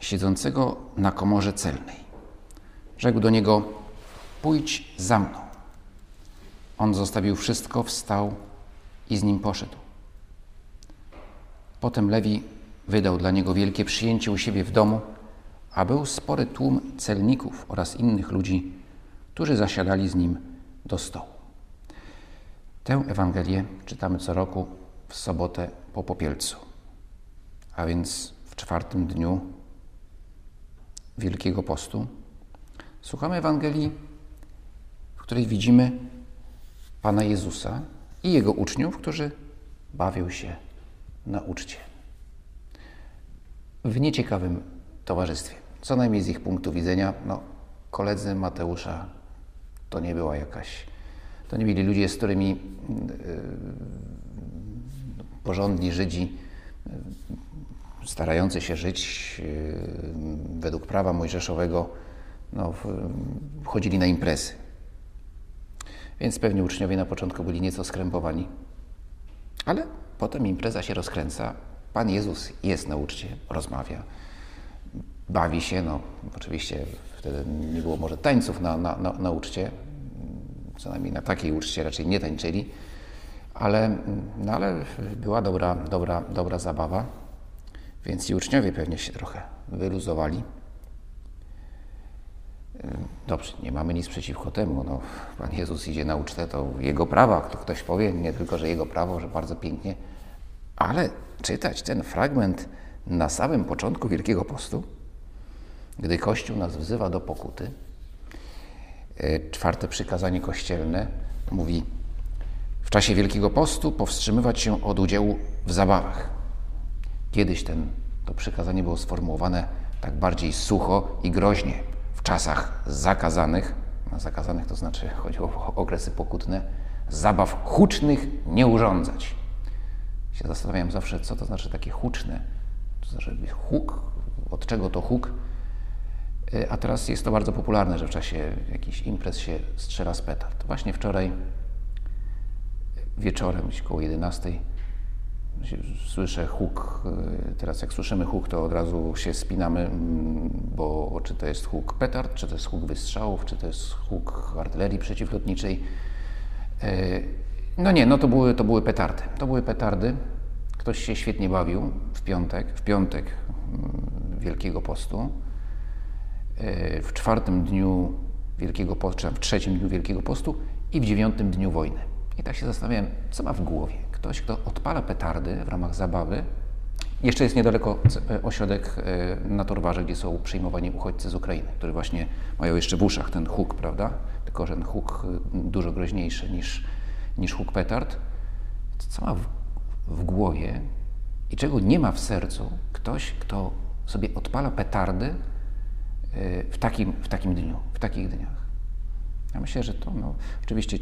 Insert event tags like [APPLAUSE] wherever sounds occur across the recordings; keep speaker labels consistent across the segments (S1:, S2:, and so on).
S1: siedzącego na komorze celnej. Rzekł do niego: Pójdź za mną. On zostawił wszystko, wstał i z nim poszedł. Potem Lewi wydał dla niego wielkie przyjęcie u siebie w domu, a był spory tłum celników oraz innych ludzi, którzy zasiadali z nim do stołu. Tę Ewangelię czytamy co roku w sobotę po popielcu, a więc w czwartym dniu Wielkiego Postu. Słuchamy Ewangelii, w której widzimy Pana Jezusa i Jego uczniów, którzy bawią się na uczcie. W nieciekawym towarzystwie. Co najmniej z ich punktu widzenia, no, koledzy Mateusza to nie była jakaś, to nie byli ludzie, z którymi yy, porządni Żydzi, starający się żyć yy, według prawa mojżeszowego, no, chodzili na imprezy. Więc pewnie uczniowie na początku byli nieco skrępowani, ale potem impreza się rozkręca. Pan Jezus jest na uczcie, rozmawia, bawi się. No, oczywiście wtedy nie było może tańców na, na, na, na uczcie, co najmniej na takiej uczcie raczej nie tańczyli, ale, no, ale była dobra, dobra, dobra zabawa, więc i uczniowie pewnie się trochę wyluzowali. Dobrze, nie mamy nic przeciwko temu. No, Pan Jezus idzie na ucztę, to Jego prawa, to ktoś powie, nie tylko, że Jego prawo, że bardzo pięknie, ale czytać ten fragment na samym początku Wielkiego Postu, gdy Kościół nas wzywa do pokuty, czwarte przykazanie kościelne mówi w czasie Wielkiego Postu powstrzymywać się od udziału w zabawach. Kiedyś ten, to przykazanie było sformułowane tak bardziej sucho i groźnie czasach zakazanych, no zakazanych to znaczy chodzi o okresy pokutne, zabaw hucznych nie urządzać. Się zastanawiam zawsze, co to znaczy takie huczne. To znaczy huk, od czego to huk? A teraz jest to bardzo popularne, że w czasie jakichś imprez się strzela z petard. Właśnie wczoraj wieczorem, około 11 słyszę huk, y, teraz jak słyszymy huk, to od razu się spinamy, mm, bo czy to jest huk petard, czy to jest huk wystrzałów, czy to jest huk artylerii przeciwlotniczej. Y, no nie, no to były, to były petardy. To były petardy. Ktoś się świetnie bawił w piątek, w piątek mm, Wielkiego Postu. Y, w czwartym dniu Wielkiego Postu, w trzecim dniu Wielkiego Postu i w dziewiątym dniu wojny. I tak się zastanawiałem, co ma w głowie ktoś, kto odpala petardy w ramach zabawy. Jeszcze jest niedaleko e, ośrodek e, na Torwarze, gdzie są przyjmowani uchodźcy z Ukrainy, którzy właśnie mają jeszcze w uszach ten huk, prawda? Tylko, że ten huk e, dużo groźniejszy niż, niż huk petard. Co ma w, w głowie i czego nie ma w sercu ktoś, kto sobie odpala petardy w takim, w takim dniu, w takich dniach? Ja myślę, że to no, oczywiście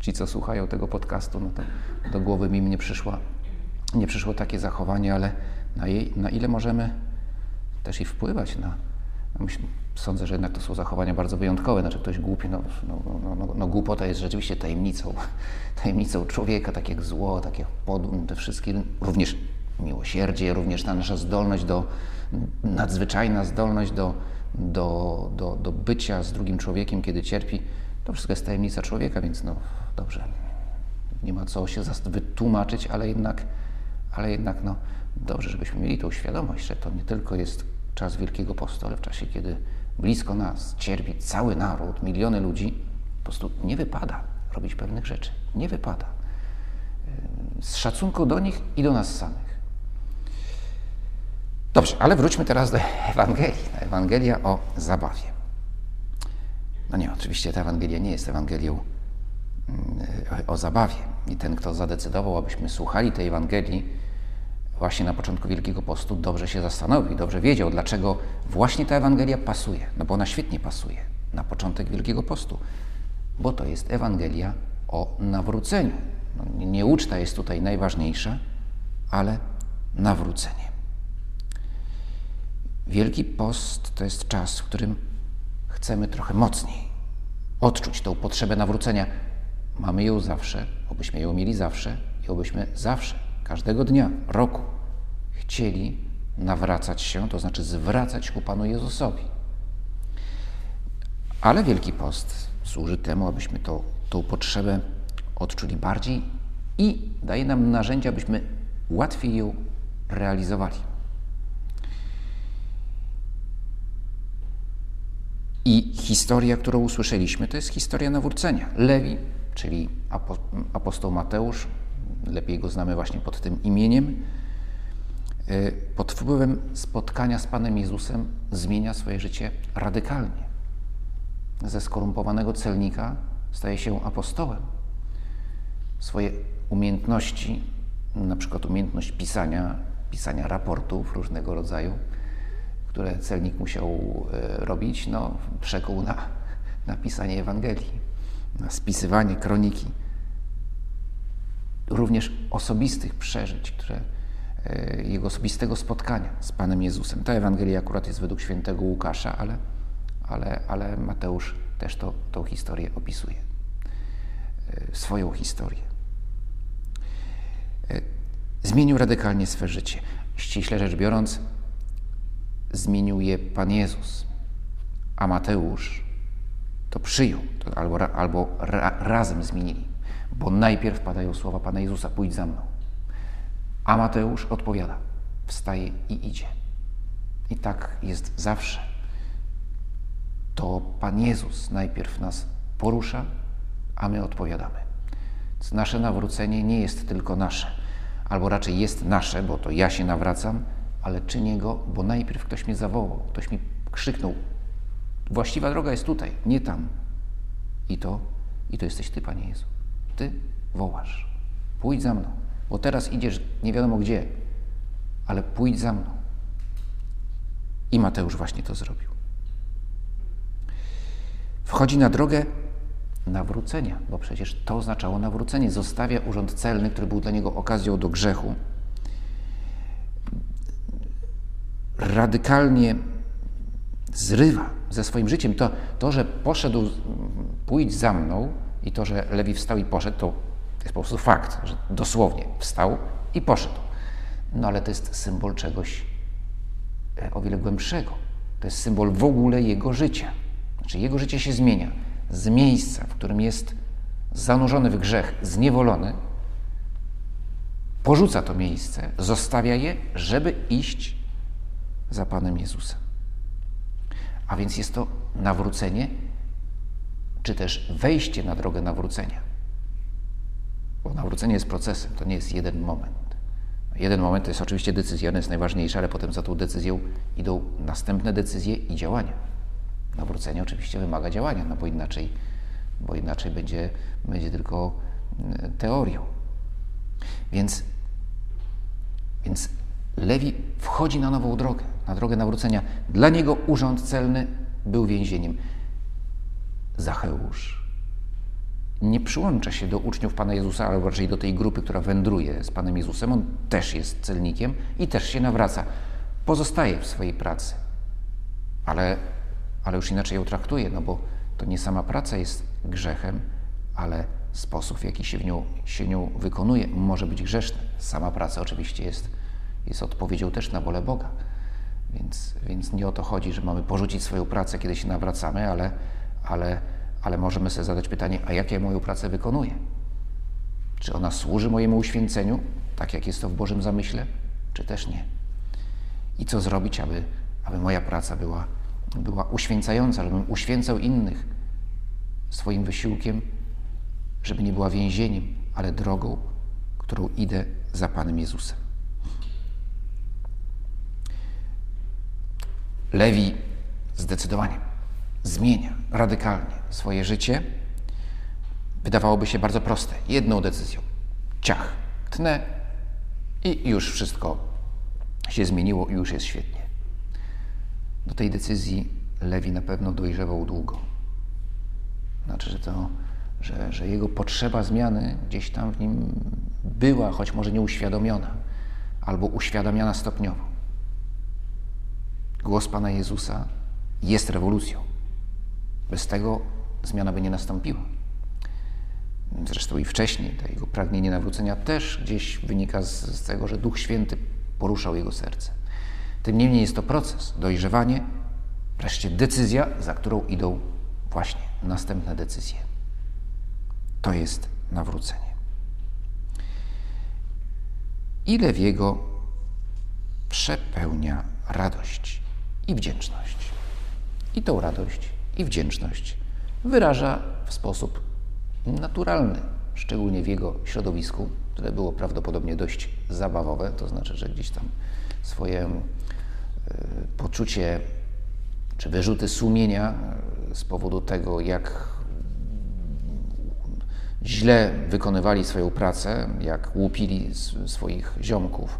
S1: ci, co słuchają tego podcastu, no to do głowy mi nie, przyszła, nie przyszło takie zachowanie, ale na, jej, na ile możemy też i wpływać na. No myślę, sądzę, że jednak to są zachowania bardzo wyjątkowe. Znaczy ktoś głupi, no, no, no, no, no głupota jest rzeczywiście tajemnicą, [LAUGHS] tajemnicą człowieka, tak jak zło, tak jak podum, te wszystkie, również miłosierdzie, również ta nasza zdolność do, nadzwyczajna zdolność do, do, do, do bycia z drugim człowiekiem, kiedy cierpi. To wszystko jest tajemnica człowieka, więc no dobrze, nie ma co się wytłumaczyć, ale jednak, ale jednak no, dobrze, żebyśmy mieli tą świadomość, że to nie tylko jest czas Wielkiego Postu, ale w czasie, kiedy blisko nas cierpi cały naród, miliony ludzi, po prostu nie wypada robić pewnych rzeczy. Nie wypada. Z szacunku do nich i do nas samych. Dobrze, ale wróćmy teraz do Ewangelii. Ewangelia o zabawie. No nie, oczywiście ta Ewangelia nie jest Ewangelią o zabawie. I ten, kto zadecydował, abyśmy słuchali tej Ewangelii właśnie na początku Wielkiego Postu dobrze się zastanowił, dobrze wiedział, dlaczego właśnie ta Ewangelia pasuje. No bo ona świetnie pasuje na początek Wielkiego Postu, bo to jest Ewangelia o nawróceniu. No, nie uczta jest tutaj najważniejsza, ale nawrócenie. Wielki Post to jest czas, w którym chcemy trochę mocniej odczuć tą potrzebę nawrócenia. Mamy ją zawsze, obyśmy ją mieli zawsze i obyśmy zawsze, każdego dnia, roku chcieli nawracać się, to znaczy zwracać ku Panu Jezusowi. Ale Wielki Post służy temu, abyśmy to, tą potrzebę odczuli bardziej i daje nam narzędzia, abyśmy łatwiej ją realizowali. I historia, którą usłyszeliśmy, to jest historia nawrócenia. Lewi, czyli apostoł Mateusz, lepiej go znamy właśnie pod tym imieniem, y, pod wpływem spotkania z Panem Jezusem zmienia swoje życie radykalnie. Ze skorumpowanego celnika staje się apostołem. Swoje umiejętności, na przykład umiejętność pisania, pisania raportów różnego rodzaju, które celnik musiał e, robić, no, przekuł na, na pisanie Ewangelii, na spisywanie kroniki, również osobistych przeżyć, które, e, jego osobistego spotkania z Panem Jezusem. Ta Ewangelia akurat jest według świętego Łukasza, ale, ale, ale Mateusz też to, tą historię opisuje. E, swoją historię. Zmienił radykalnie swe życie. Ściśle rzecz biorąc, zmienił je Pan Jezus, a Mateusz to przyjął, to albo, albo ra, razem zmienili, bo najpierw padają słowa Pana Jezusa: pójdź za mną. A Mateusz odpowiada: wstaje i idzie. I tak jest zawsze. To Pan Jezus najpierw nas porusza, a my odpowiadamy. Nasze nawrócenie nie jest tylko nasze, albo raczej jest nasze, bo to ja się nawracam, ale czynię go, bo najpierw ktoś mnie zawołał, ktoś mi krzyknął. Właściwa droga jest tutaj, nie tam. I to, i to jesteś Ty, Panie Jezu. Ty wołasz. Pójdź za mną, bo teraz idziesz nie wiadomo gdzie, ale pójdź za mną. I Mateusz właśnie to zrobił. Wchodzi na drogę nawrócenia, bo przecież to oznaczało nawrócenie. Zostawia urząd celny, który był dla niego okazją do grzechu radykalnie zrywa ze swoim życiem. To, to, że poszedł, pójdź za mną i to, że Lewi wstał i poszedł, to jest po prostu fakt, że dosłownie wstał i poszedł. No ale to jest symbol czegoś e, o wiele głębszego. To jest symbol w ogóle jego życia. Znaczy jego życie się zmienia. Z miejsca, w którym jest zanurzony w grzech, zniewolony, porzuca to miejsce, zostawia je, żeby iść za Panem Jezusem. A więc jest to nawrócenie, czy też wejście na drogę nawrócenia. Bo nawrócenie jest procesem, to nie jest jeden moment. Jeden moment to jest oczywiście decyzja, ona jest najważniejsza, ale potem za tą decyzją idą następne decyzje i działania. Nawrócenie oczywiście wymaga działania, no bo inaczej, bo inaczej będzie, będzie tylko mm, teorią. Więc, więc Lewi wchodzi na nową drogę, na drogę nawrócenia. Dla niego urząd celny był więzieniem. Zacheusz nie przyłącza się do uczniów Pana Jezusa, ale raczej do tej grupy, która wędruje z Panem Jezusem. On też jest celnikiem i też się nawraca. Pozostaje w swojej pracy, ale, ale już inaczej ją traktuje, no bo to nie sama praca jest grzechem, ale sposób, w jaki się, w nią, się nią wykonuje, może być grzeszny. Sama praca oczywiście jest jest odpowiedzią też na wolę Boga. Więc, więc nie o to chodzi, że mamy porzucić swoją pracę, kiedy się nawracamy, ale, ale, ale możemy sobie zadać pytanie, a jak ja moją pracę wykonuję? Czy ona służy mojemu uświęceniu, tak jak jest to w Bożym zamyśle, czy też nie? I co zrobić, aby, aby moja praca była, była uświęcająca, żebym uświęcał innych swoim wysiłkiem, żeby nie była więzieniem, ale drogą, którą idę za Panem Jezusem. Lewi zdecydowanie zmienia radykalnie swoje życie. Wydawałoby się bardzo proste. Jedną decyzją. Ciach, tnę i już wszystko się zmieniło i już jest świetnie. Do tej decyzji Lewi na pewno dojrzewał długo. Znaczy, że, to, że, że jego potrzeba zmiany gdzieś tam w nim była, choć może nie uświadomiona, albo uświadamiana stopniowo. Głos Pana Jezusa jest rewolucją. Bez tego zmiana by nie nastąpiła. Zresztą i wcześniej to jego pragnienie nawrócenia też gdzieś wynika z, z tego, że Duch Święty poruszał jego serce. Tym niemniej jest to proces, dojrzewanie, wreszcie decyzja, za którą idą właśnie następne decyzje. To jest nawrócenie. Ile w jego przepełnia radość i wdzięczność. I tą radość i wdzięczność wyraża w sposób naturalny, szczególnie w jego środowisku, które było prawdopodobnie dość zabawowe, to znaczy, że gdzieś tam swoje e, poczucie czy wyrzuty sumienia e, z powodu tego, jak źle wykonywali swoją pracę, jak łupili swoich ziomków,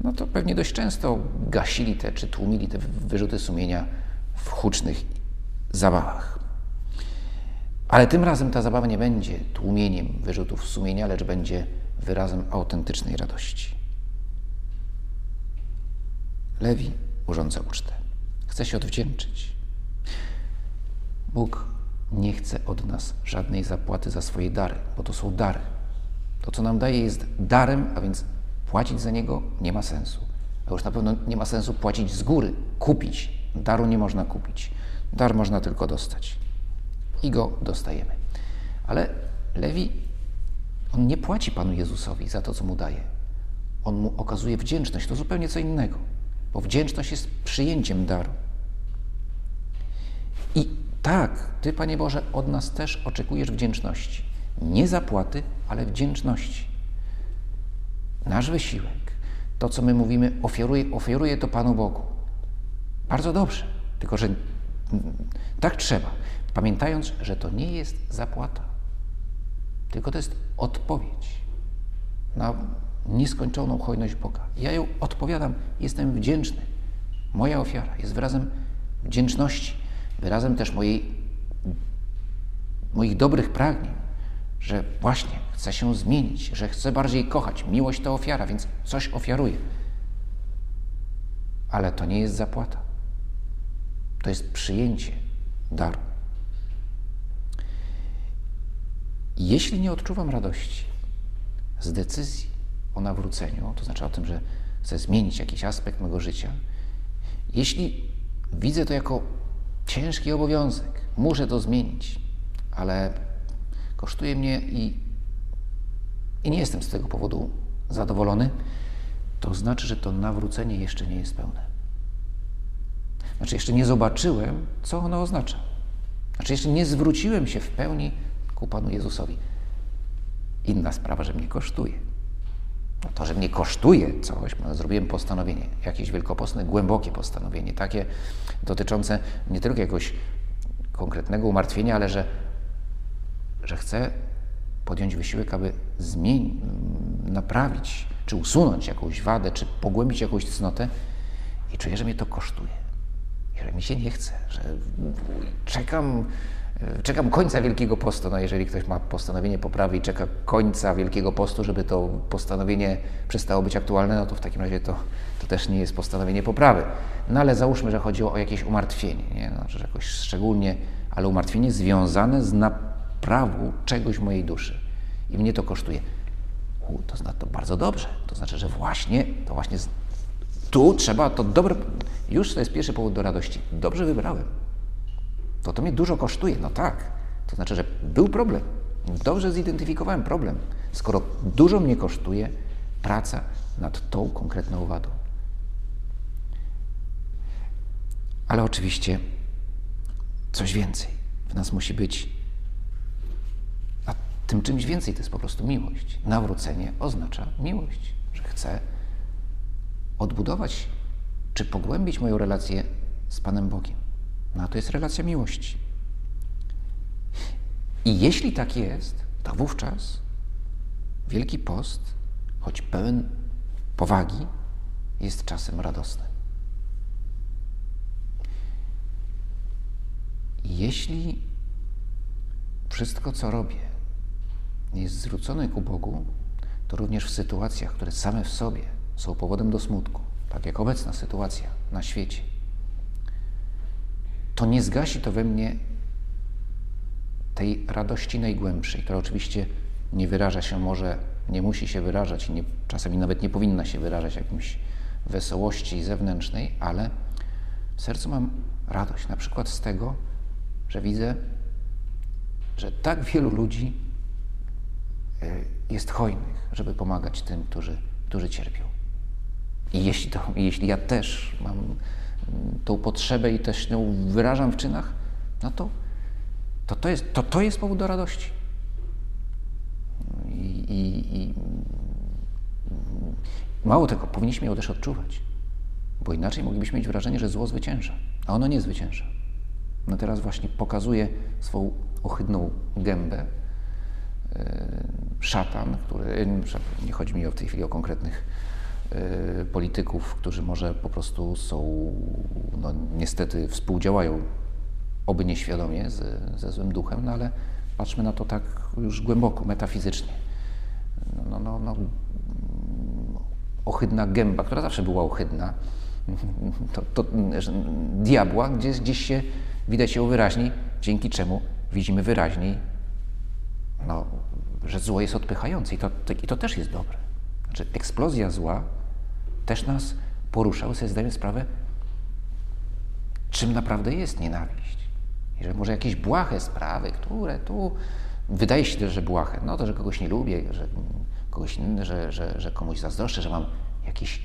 S1: no to pewnie dość często gasili te, czy tłumili te wyrzuty sumienia w hucznych zabawach. Ale tym razem ta zabawa nie będzie tłumieniem wyrzutów sumienia, lecz będzie wyrazem autentycznej radości. Lewi urządza ucztę. Chce się odwdzięczyć. Bóg nie chce od nas żadnej zapłaty za swoje dary, bo to są dary. To, co nam daje, jest darem, a więc płacić za niego nie ma sensu. A już na pewno nie ma sensu płacić z góry, kupić. Daru nie można kupić. Dar można tylko dostać. I go dostajemy. Ale Lewi, on nie płaci Panu Jezusowi za to, co mu daje. On mu okazuje wdzięczność. To zupełnie co innego. Bo wdzięczność jest przyjęciem daru. I tak, Ty, Panie Boże, od nas też oczekujesz wdzięczności. Nie zapłaty, ale wdzięczności. Nasz wysiłek, to co my mówimy, ofiaruję, ofiaruję to Panu Bogu. Bardzo dobrze, tylko że tak trzeba, pamiętając, że to nie jest zapłata, tylko to jest odpowiedź na nieskończoną hojność Boga. Ja ją odpowiadam, jestem wdzięczny. Moja ofiara jest wyrazem wdzięczności, wyrazem też mojej, moich dobrych pragnień, że właśnie chcę się zmienić, że chcę bardziej kochać. Miłość to ofiara, więc coś ofiaruję. Ale to nie jest zapłata. To jest przyjęcie daru. Jeśli nie odczuwam radości z decyzji o nawróceniu, to znaczy o tym, że chcę zmienić jakiś aspekt mego życia, jeśli widzę to jako ciężki obowiązek, muszę to zmienić, ale kosztuje mnie i, i nie jestem z tego powodu zadowolony, to znaczy, że to nawrócenie jeszcze nie jest pełne. Znaczy, jeszcze nie zobaczyłem, co ono oznacza. Znaczy, jeszcze nie zwróciłem się w pełni ku Panu Jezusowi. Inna sprawa, że mnie kosztuje. No to, że mnie kosztuje coś, no, zrobiłem postanowienie, jakieś wielkopostne, głębokie postanowienie, takie dotyczące nie tylko jakiegoś konkretnego umartwienia, ale że, że chcę podjąć wysiłek, aby zmienić, naprawić, czy usunąć jakąś wadę, czy pogłębić jakąś cnotę i czuję, że mnie to kosztuje że mi się nie chce, że czekam, czekam końca Wielkiego Postu. No jeżeli ktoś ma postanowienie poprawy i czeka końca Wielkiego Postu, żeby to postanowienie przestało być aktualne, no to w takim razie to, to też nie jest postanowienie poprawy. No ale załóżmy, że chodzi o jakieś umartwienie, nie? No, że jakoś szczególnie, ale umartwienie związane z naprawą czegoś w mojej duszy. I mnie to kosztuje. U, to znaczy to bardzo dobrze. To znaczy, że właśnie, to właśnie tu trzeba to dobre. Już to jest pierwszy powód do radości. Dobrze wybrałem. To to mnie dużo kosztuje. No tak. To znaczy, że był problem. Dobrze zidentyfikowałem problem, skoro dużo mnie kosztuje praca nad tą konkretną wadą. Ale oczywiście coś więcej w nas musi być. Tym czymś więcej to jest po prostu miłość. Nawrócenie oznacza miłość, że chcę odbudować czy pogłębić moją relację z Panem Bogiem. No a to jest relacja miłości. I jeśli tak jest, to wówczas Wielki Post, choć pełen powagi, jest czasem radosnym. Jeśli wszystko, co robię, jest zwrócone ku Bogu, to również w sytuacjach, które same w sobie są powodem do smutku, tak jak obecna sytuacja na świecie, to nie zgasi to we mnie tej radości najgłębszej, która oczywiście nie wyraża się może, nie musi się wyrażać i nie, czasami nawet nie powinna się wyrażać jakimś wesołości zewnętrznej, ale w sercu mam radość na przykład z tego, że widzę, że tak wielu ludzi jest hojnych, żeby pomagać tym, którzy, którzy cierpią. I jeśli, to, jeśli ja też mam mm, tą potrzebę i też ją wyrażam w czynach, no to to, to, jest, to, to jest powód do radości. I, i, I, mało tego, powinniśmy ją też odczuwać, bo inaczej moglibyśmy mieć wrażenie, że zło zwycięża, a ono nie zwycięża. No teraz właśnie pokazuje swoją ohydną gębę e, szatan, który, nie chodzi mi w tej chwili o konkretnych e, polityków, którzy może po prostu są, no niestety współdziałają oby nieświadomie ze, ze złym duchem, no ale patrzmy na to tak już głęboko, metafizycznie. No, no, no, no, ohydna gęba, która zawsze była ohydna, to, to diabła, gdzieś, gdzieś się widać ją wyraźniej, dzięki czemu widzimy wyraźniej, no, że zło jest odpychające i to, i to też jest dobre. Znaczy, eksplozja zła też nas porusza, sobie zdajemy sprawę, czym naprawdę jest nienawiść. I że może jakieś błahe sprawy, które tu wydaje się że błahe, no to, że kogoś nie lubię, że kogoś, że, że, że komuś zazdroszczę, że mam jakieś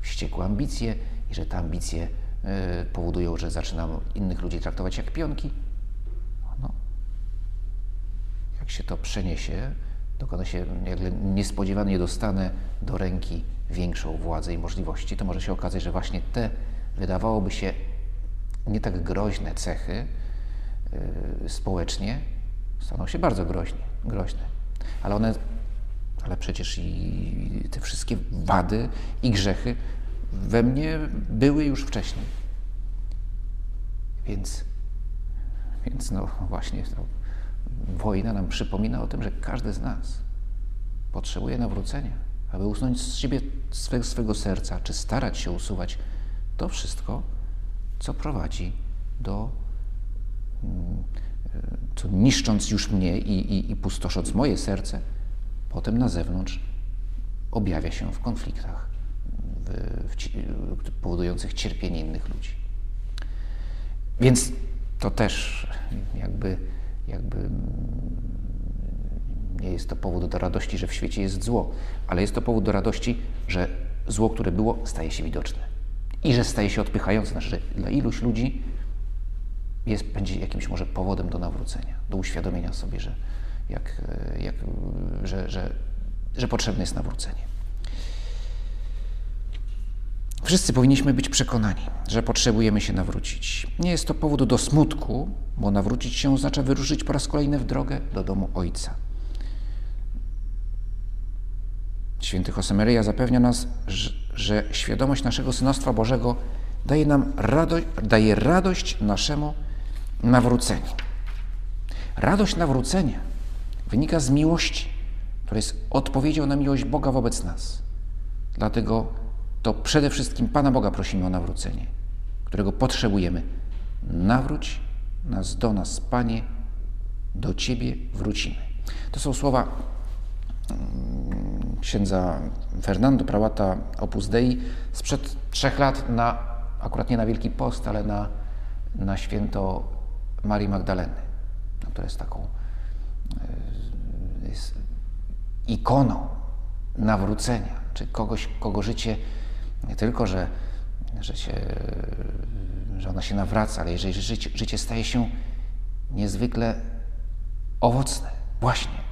S1: wściekłe ambicje i że te ambicje y, powodują, że zaczynam innych ludzi traktować jak pionki. Się to przeniesie, dokona się, jak niespodziewanie dostanę do ręki większą władzę i możliwości, to może się okazać, że właśnie te wydawałoby się nie tak groźne cechy, Y, społecznie staną się bardzo groźnie, groźne. Ale one, ale przecież i te wszystkie wady i grzechy we mnie były już wcześniej. Więc, więc no właśnie no, wojna nam przypomina o tym, że każdy z nas potrzebuje nawrócenia, aby usunąć z siebie swego, serca, czy starać się usuwać to wszystko, co prowadzi do co niszcząc już mnie i, i, i pustosząc moje serce, potem na zewnątrz objawia się w konfliktach w, w, powodujących cierpienie innych ludzi. Więc to też jakby, jakby nie jest to powód do radości, że w świecie jest zło, ale jest to powód do radości, że zło, które było, staje się widoczne i że staje się odpychające. Znaczy, że dla iluś ludzi jest, będzie jakimś może powodem do nawrócenia, do uświadomienia sobie, że, jak, jak, że, że, że potrzebne jest nawrócenie. Wszyscy powinniśmy być przekonani, że potrzebujemy się nawrócić. Nie jest to powód do smutku, bo nawrócić się oznacza wyruszyć po raz kolejny w drogę do domu Ojca. Święty Josemaria zapewnia nas, że, że świadomość naszego synostwa Bożego daje nam radość, daje radość naszemu nawróceni. Radość nawrócenia wynika z miłości, która jest odpowiedzią na miłość Boga wobec nas. Dlatego to przede wszystkim Pana Boga prosimy o nawrócenie, którego potrzebujemy. Nawróć nas do nas, Panie, do Ciebie wrócimy. To są słowa mm, księdza Fernando Prawata Opus Dei sprzed trzech lat na, akurat nie na Wielki Post, ale na, na święto Marii Magdaleny, no, która jest taką e, jest ikoną nawrócenia, czy kogoś, kogo życie nie tylko, że, że, się, że ona się nawraca, ale jeżeli życie, życie staje się niezwykle owocne, właśnie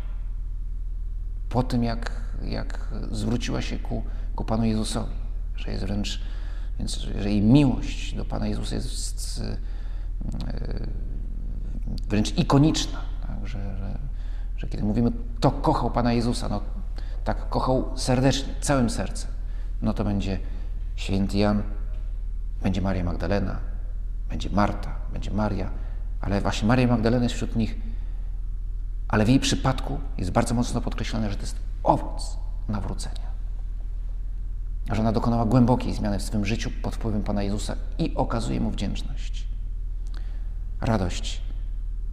S1: po tym, jak, jak zwróciła się ku, ku Panu Jezusowi, że jest wręcz, więc że jej miłość do Pana Jezusa jest yy, wręcz ikoniczna, tak? że, że, że kiedy mówimy, to kochał Pana Jezusa, no tak kochał serdecznie, całym sercem, no to będzie święty Jan, będzie Maria Magdalena, będzie Marta, będzie Maria, ale właśnie Maria Magdalena jest wśród nich. Ale w jej przypadku jest bardzo mocno podkreślone, że to jest owoc nawrócenia. Że ona dokonała głębokiej zmiany w swym życiu pod wpływem Pana Jezusa i okazuje mu wdzięczność, radość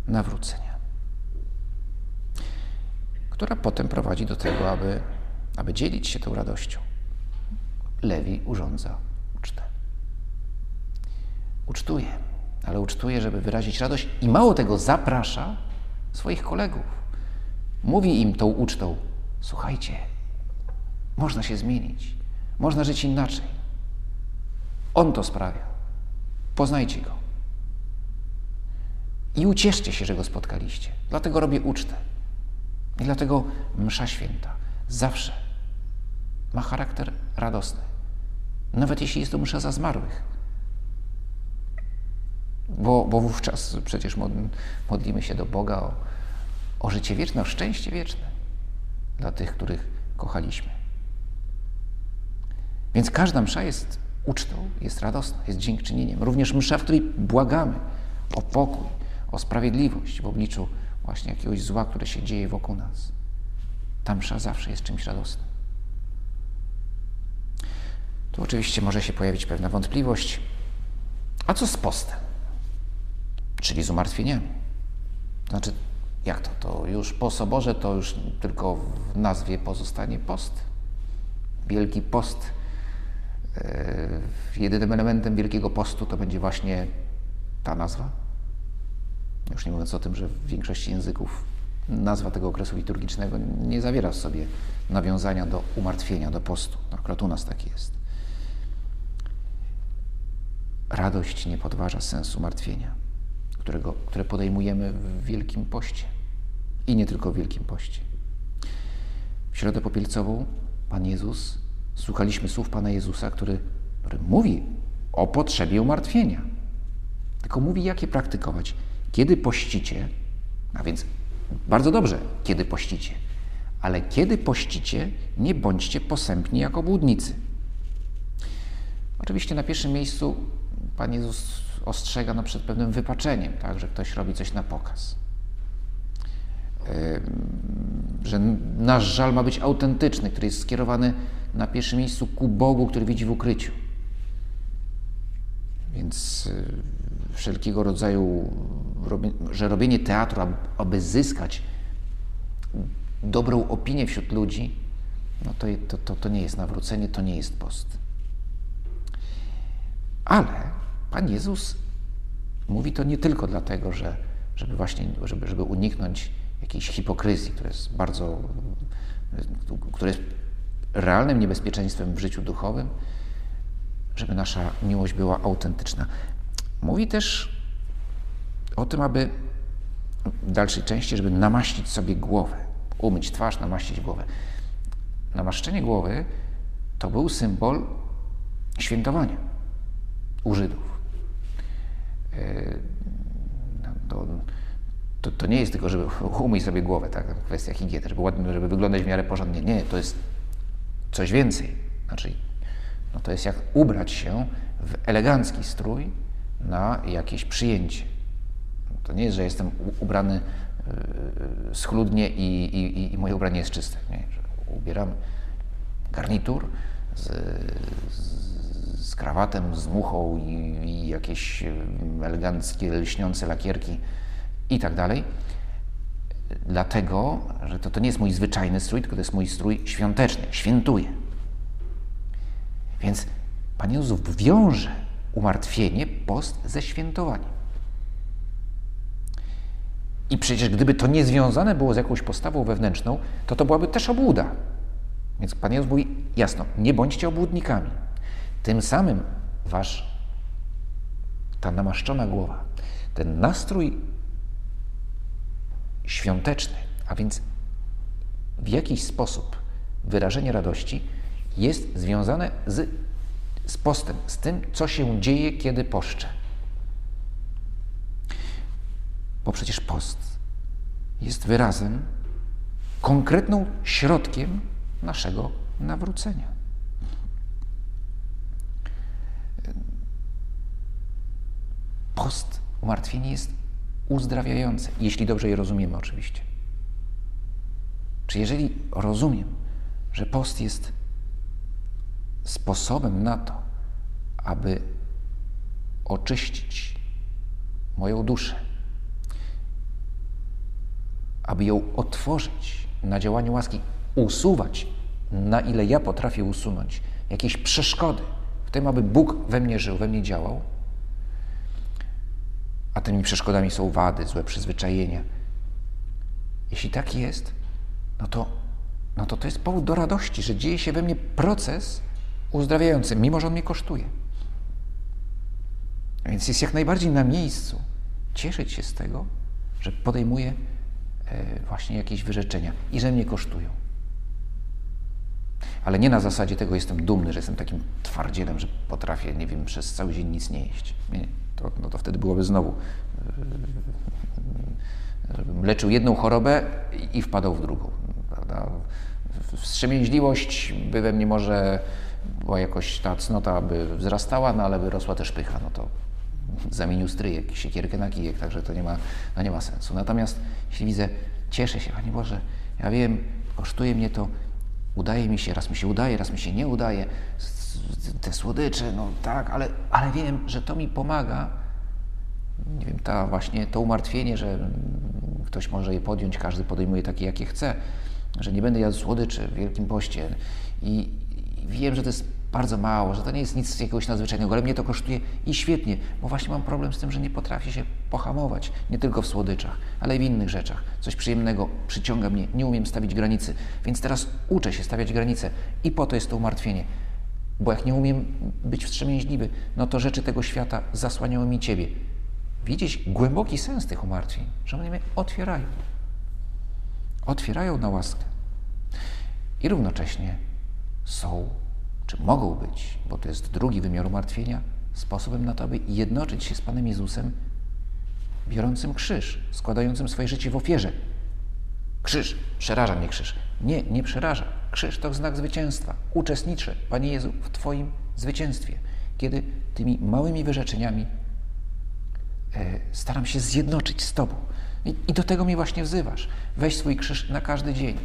S1: nawrócenia, która potem prowadzi do tego, aby, aby dzielić się tą radością. Lewi urządza ucztę. Ucztuje, ale ucztuje, żeby wyrazić radość i mało tego zaprasza swoich kolegów. Mówi im tą ucztą: Słuchajcie, można się zmienić, można żyć inaczej. On to sprawia. Poznajcie go. I ucieszcie się, że go spotkaliście. Dlatego robię ucztę. I dlatego msza święta zawsze ma charakter radosny. Nawet jeśli jest to msza za zmarłych. Bo, bo wówczas przecież modlimy się do Boga o, o życie wieczne, o szczęście wieczne dla tych, których kochaliśmy. Więc każda msza jest ucztą, jest radosna, jest dziękczynieniem. Również msza, w której błagamy o pokój, o sprawiedliwość w obliczu właśnie jakiegoś zła, które się dzieje wokół nas. Ta msza zawsze jest czymś radosnym. Tu oczywiście może się pojawić pewna wątpliwość. A co z postem? Czyli z umartwieniami. Znaczy, jak to? To już po soborze to już tylko w nazwie pozostanie post. Wielki post. Yy, jedynym elementem Wielkiego Postu to będzie właśnie ta nazwa. Już nie mówiąc o tym, że w większości języków nazwa tego okresu liturgicznego nie zawiera w sobie nawiązania do umartwienia, do postu. Akurat u nas tak jest. Radość nie podważa sensu martwienia, którego, które podejmujemy w Wielkim Poście. I nie tylko w Wielkim Poście. W Środę Popielcową Pan Jezus, słuchaliśmy słów Pana Jezusa, który, który mówi o potrzebie umartwienia. Tylko mówi, jak je praktykować. Kiedy pościcie, a więc bardzo dobrze, kiedy pościcie, ale kiedy pościcie, nie bądźcie posępni jako obłudnicy. Oczywiście na pierwszym miejscu Pan Jezus ostrzega no, przed pewnym wypaczeniem, tak, że ktoś robi coś na pokaz. Że nasz żal ma być autentyczny, który jest skierowany na pierwszym miejscu ku Bogu, który widzi w ukryciu. Więc y, wszelkiego rodzaju, że robienie teatru, aby zyskać dobrą opinię wśród ludzi, no to, to, to, to nie jest nawrócenie, to nie jest post. Ale Pan Jezus mówi to nie tylko dlatego, że, żeby właśnie, żeby, żeby uniknąć jakiejś hipokryzji, która jest bardzo, która jest realnym niebezpieczeństwem w życiu duchowym, żeby nasza miłość była autentyczna. Mówi też o tym, aby w dalszej części, żeby namaścić sobie głowę, umyć twarz, namaścić głowę. Namaszczenie głowy to był symbol świętowania u Żydów. E, no, to, to, to, nie jest tylko, żeby umyć sobie głowę, tak, kwestia higieny, żeby, ładnie, żeby wyglądać w miarę porządnie. Nie, to jest coś więcej. Znaczy, no to jest jak ubrać się w elegancki strój na jakieś przyjęcie. To nie jest, że jestem ubrany yy, schludnie i, i, i, moje ubranie jest czyste. Nie, ubieram garnitur z, z, z krawatem, z muchą i, i jakieś eleganckie, lśniące lakierki i tak dalej. Dlatego, że to, to nie jest mój zwyczajny strój, tylko to jest mój strój świąteczny, świętuję. Więc Pan Jezus wiąże umartwienie, post ze świętowaniem. I przecież gdyby to nie związane było z jakąś postawą wewnętrzną, to to byłaby też obłuda. Więc Pan Jezus mówi jasno, nie bądźcie obłudnikami. Tym samym wasz, ta namaszczona głowa, ten nastrój świąteczny, a więc w jakiś sposób wyrażenie radości jest związane z, z postem, z tym, co się dzieje, kiedy poszczę. Bo przecież post jest wyrazem, konkretną środkiem naszego nawrócenia. Post, umartwienie jest uzdrawiające, jeśli dobrze je rozumiemy oczywiście. Czy jeżeli rozumiem, że post jest sposobem na to, aby oczyścić moją duszę, aby ją otworzyć na działanie łaski, usuwać, na ile ja potrafię usunąć jakieś przeszkody w tym, aby Bóg we mnie żył, we mnie działał, a tymi przeszkodami są wady, złe przyzwyczajenia. Jeśli tak jest, no to, no to to jest powód do radości, że dzieje się we mnie proces uzdrawiający, mimo że on mnie kosztuje. Więc jest jak najbardziej na miejscu cieszyć się z tego, że podejmuję e, właśnie jakieś wyrzeczenia i że mnie kosztują. Ale nie na zasadzie tego jestem dumny, że jestem takim twardzielem, że potrafię, nie wiem, przez cały dzień nic nie jeść. Nie, to, no to wtedy byłoby znowu, e, żebym leczył jedną chorobę i wpadał w drugą. Prawda? Wstrzemięźliwość by we mnie może była jakoś ta cnota by wzrastała, no ale by rosła też pycha, no to zamienił stryjek, siekierkę na kijek, także to nie ma, no nie ma sensu. Natomiast jeśli widzę, cieszę się, Panie Boże, ja wiem, kosztuje mnie to, udaje mi się, raz mi się udaje, raz mi się nie udaje, te słodycze, no tak, ale, ale wiem, że to mi pomaga, nie wiem, ta właśnie to umartwienie, że ktoś może je podjąć, każdy podejmuje takie, jakie chce, że nie będę jadł słodyczy w Wielkim Poście. I, i wiem, że to jest bardzo mało, że to nie jest nic jakiegoś nadzwyczajnego, ale mnie to kosztuje i świetnie, bo właśnie mam problem z tym, że nie potrafię się pohamować, nie tylko w słodyczach, ale i w innych rzeczach. Coś przyjemnego przyciąga mnie, nie umiem stawić granicy, więc teraz uczę się stawiać granice i po to jest to umartwienie. Bo jak nie umiem być wstrzemięźliwy, no to rzeczy tego świata zasłaniają mi Ciebie. Widzieć głęboki sens tych umartwień, że one mnie otwierają. Otwierają na łaskę. I równocześnie są czy mogą być, bo to jest drugi wymiar umartwienia, sposobem na to, aby jednoczyć się z Panem Jezusem, biorącym krzyż, składającym swoje życie w ofierze. Krzyż, przeraża mnie krzyż. Nie, nie przeraża. Krzyż to znak zwycięstwa. Uczestniczę, Panie Jezu, w Twoim zwycięstwie, kiedy tymi małymi wyrzeczeniami e, staram się zjednoczyć z Tobą. I, I do tego mnie właśnie wzywasz. Weź swój krzyż na każdy dzień.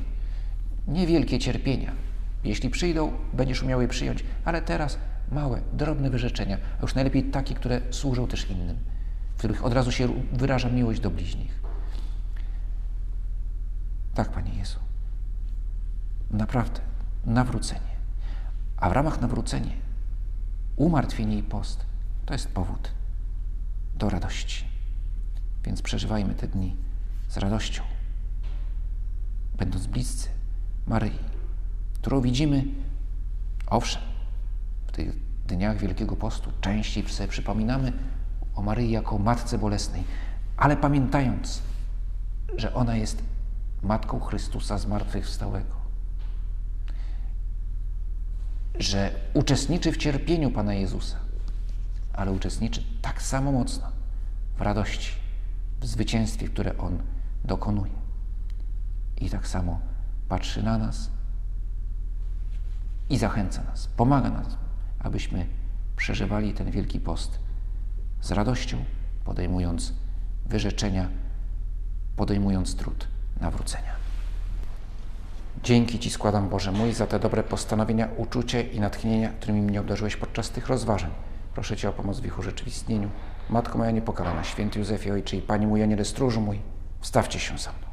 S1: Niewielkie cierpienia, jeśli przyjdą, będziesz umiał je przyjąć, ale teraz małe, drobne wyrzeczenia, a już najlepiej takie, które służą też innym, w których od razu się wyraża miłość do bliźnich. Tak, Panie Jezu. Naprawdę, nawrócenie. A w ramach nawrócenia umartwienie i post to jest powód do radości. Więc przeżywajmy te dni z radością, będąc bliscy Maryi którą widzimy, owszem, w tych dniach Wielkiego Postu częściej sobie przypominamy o Maryi jako Matce Bolesnej, ale pamiętając, że ona jest Matką Chrystusa zmartwychwstałego, że uczestniczy w cierpieniu Pana Jezusa, ale uczestniczy tak samo mocno w radości, w zwycięstwie, które On dokonuje. I tak samo patrzy na nas i zachęca nas, pomaga nas, abyśmy przeżywali ten Wielki Post z radością, podejmując wyrzeczenia, podejmując trud nawrócenia. Dzięki Ci składam, Boże mój, za te dobre postanowienia, uczucie i natchnienia, którymi mnie obdarzyłeś podczas tych rozważań. Proszę Cię o pomoc w ich urzeczywistnieniu. Matko moja niepokalana, święty Józefie Ojcze i Pani mój, Aniele stróżu mój, wstawcie się za mną.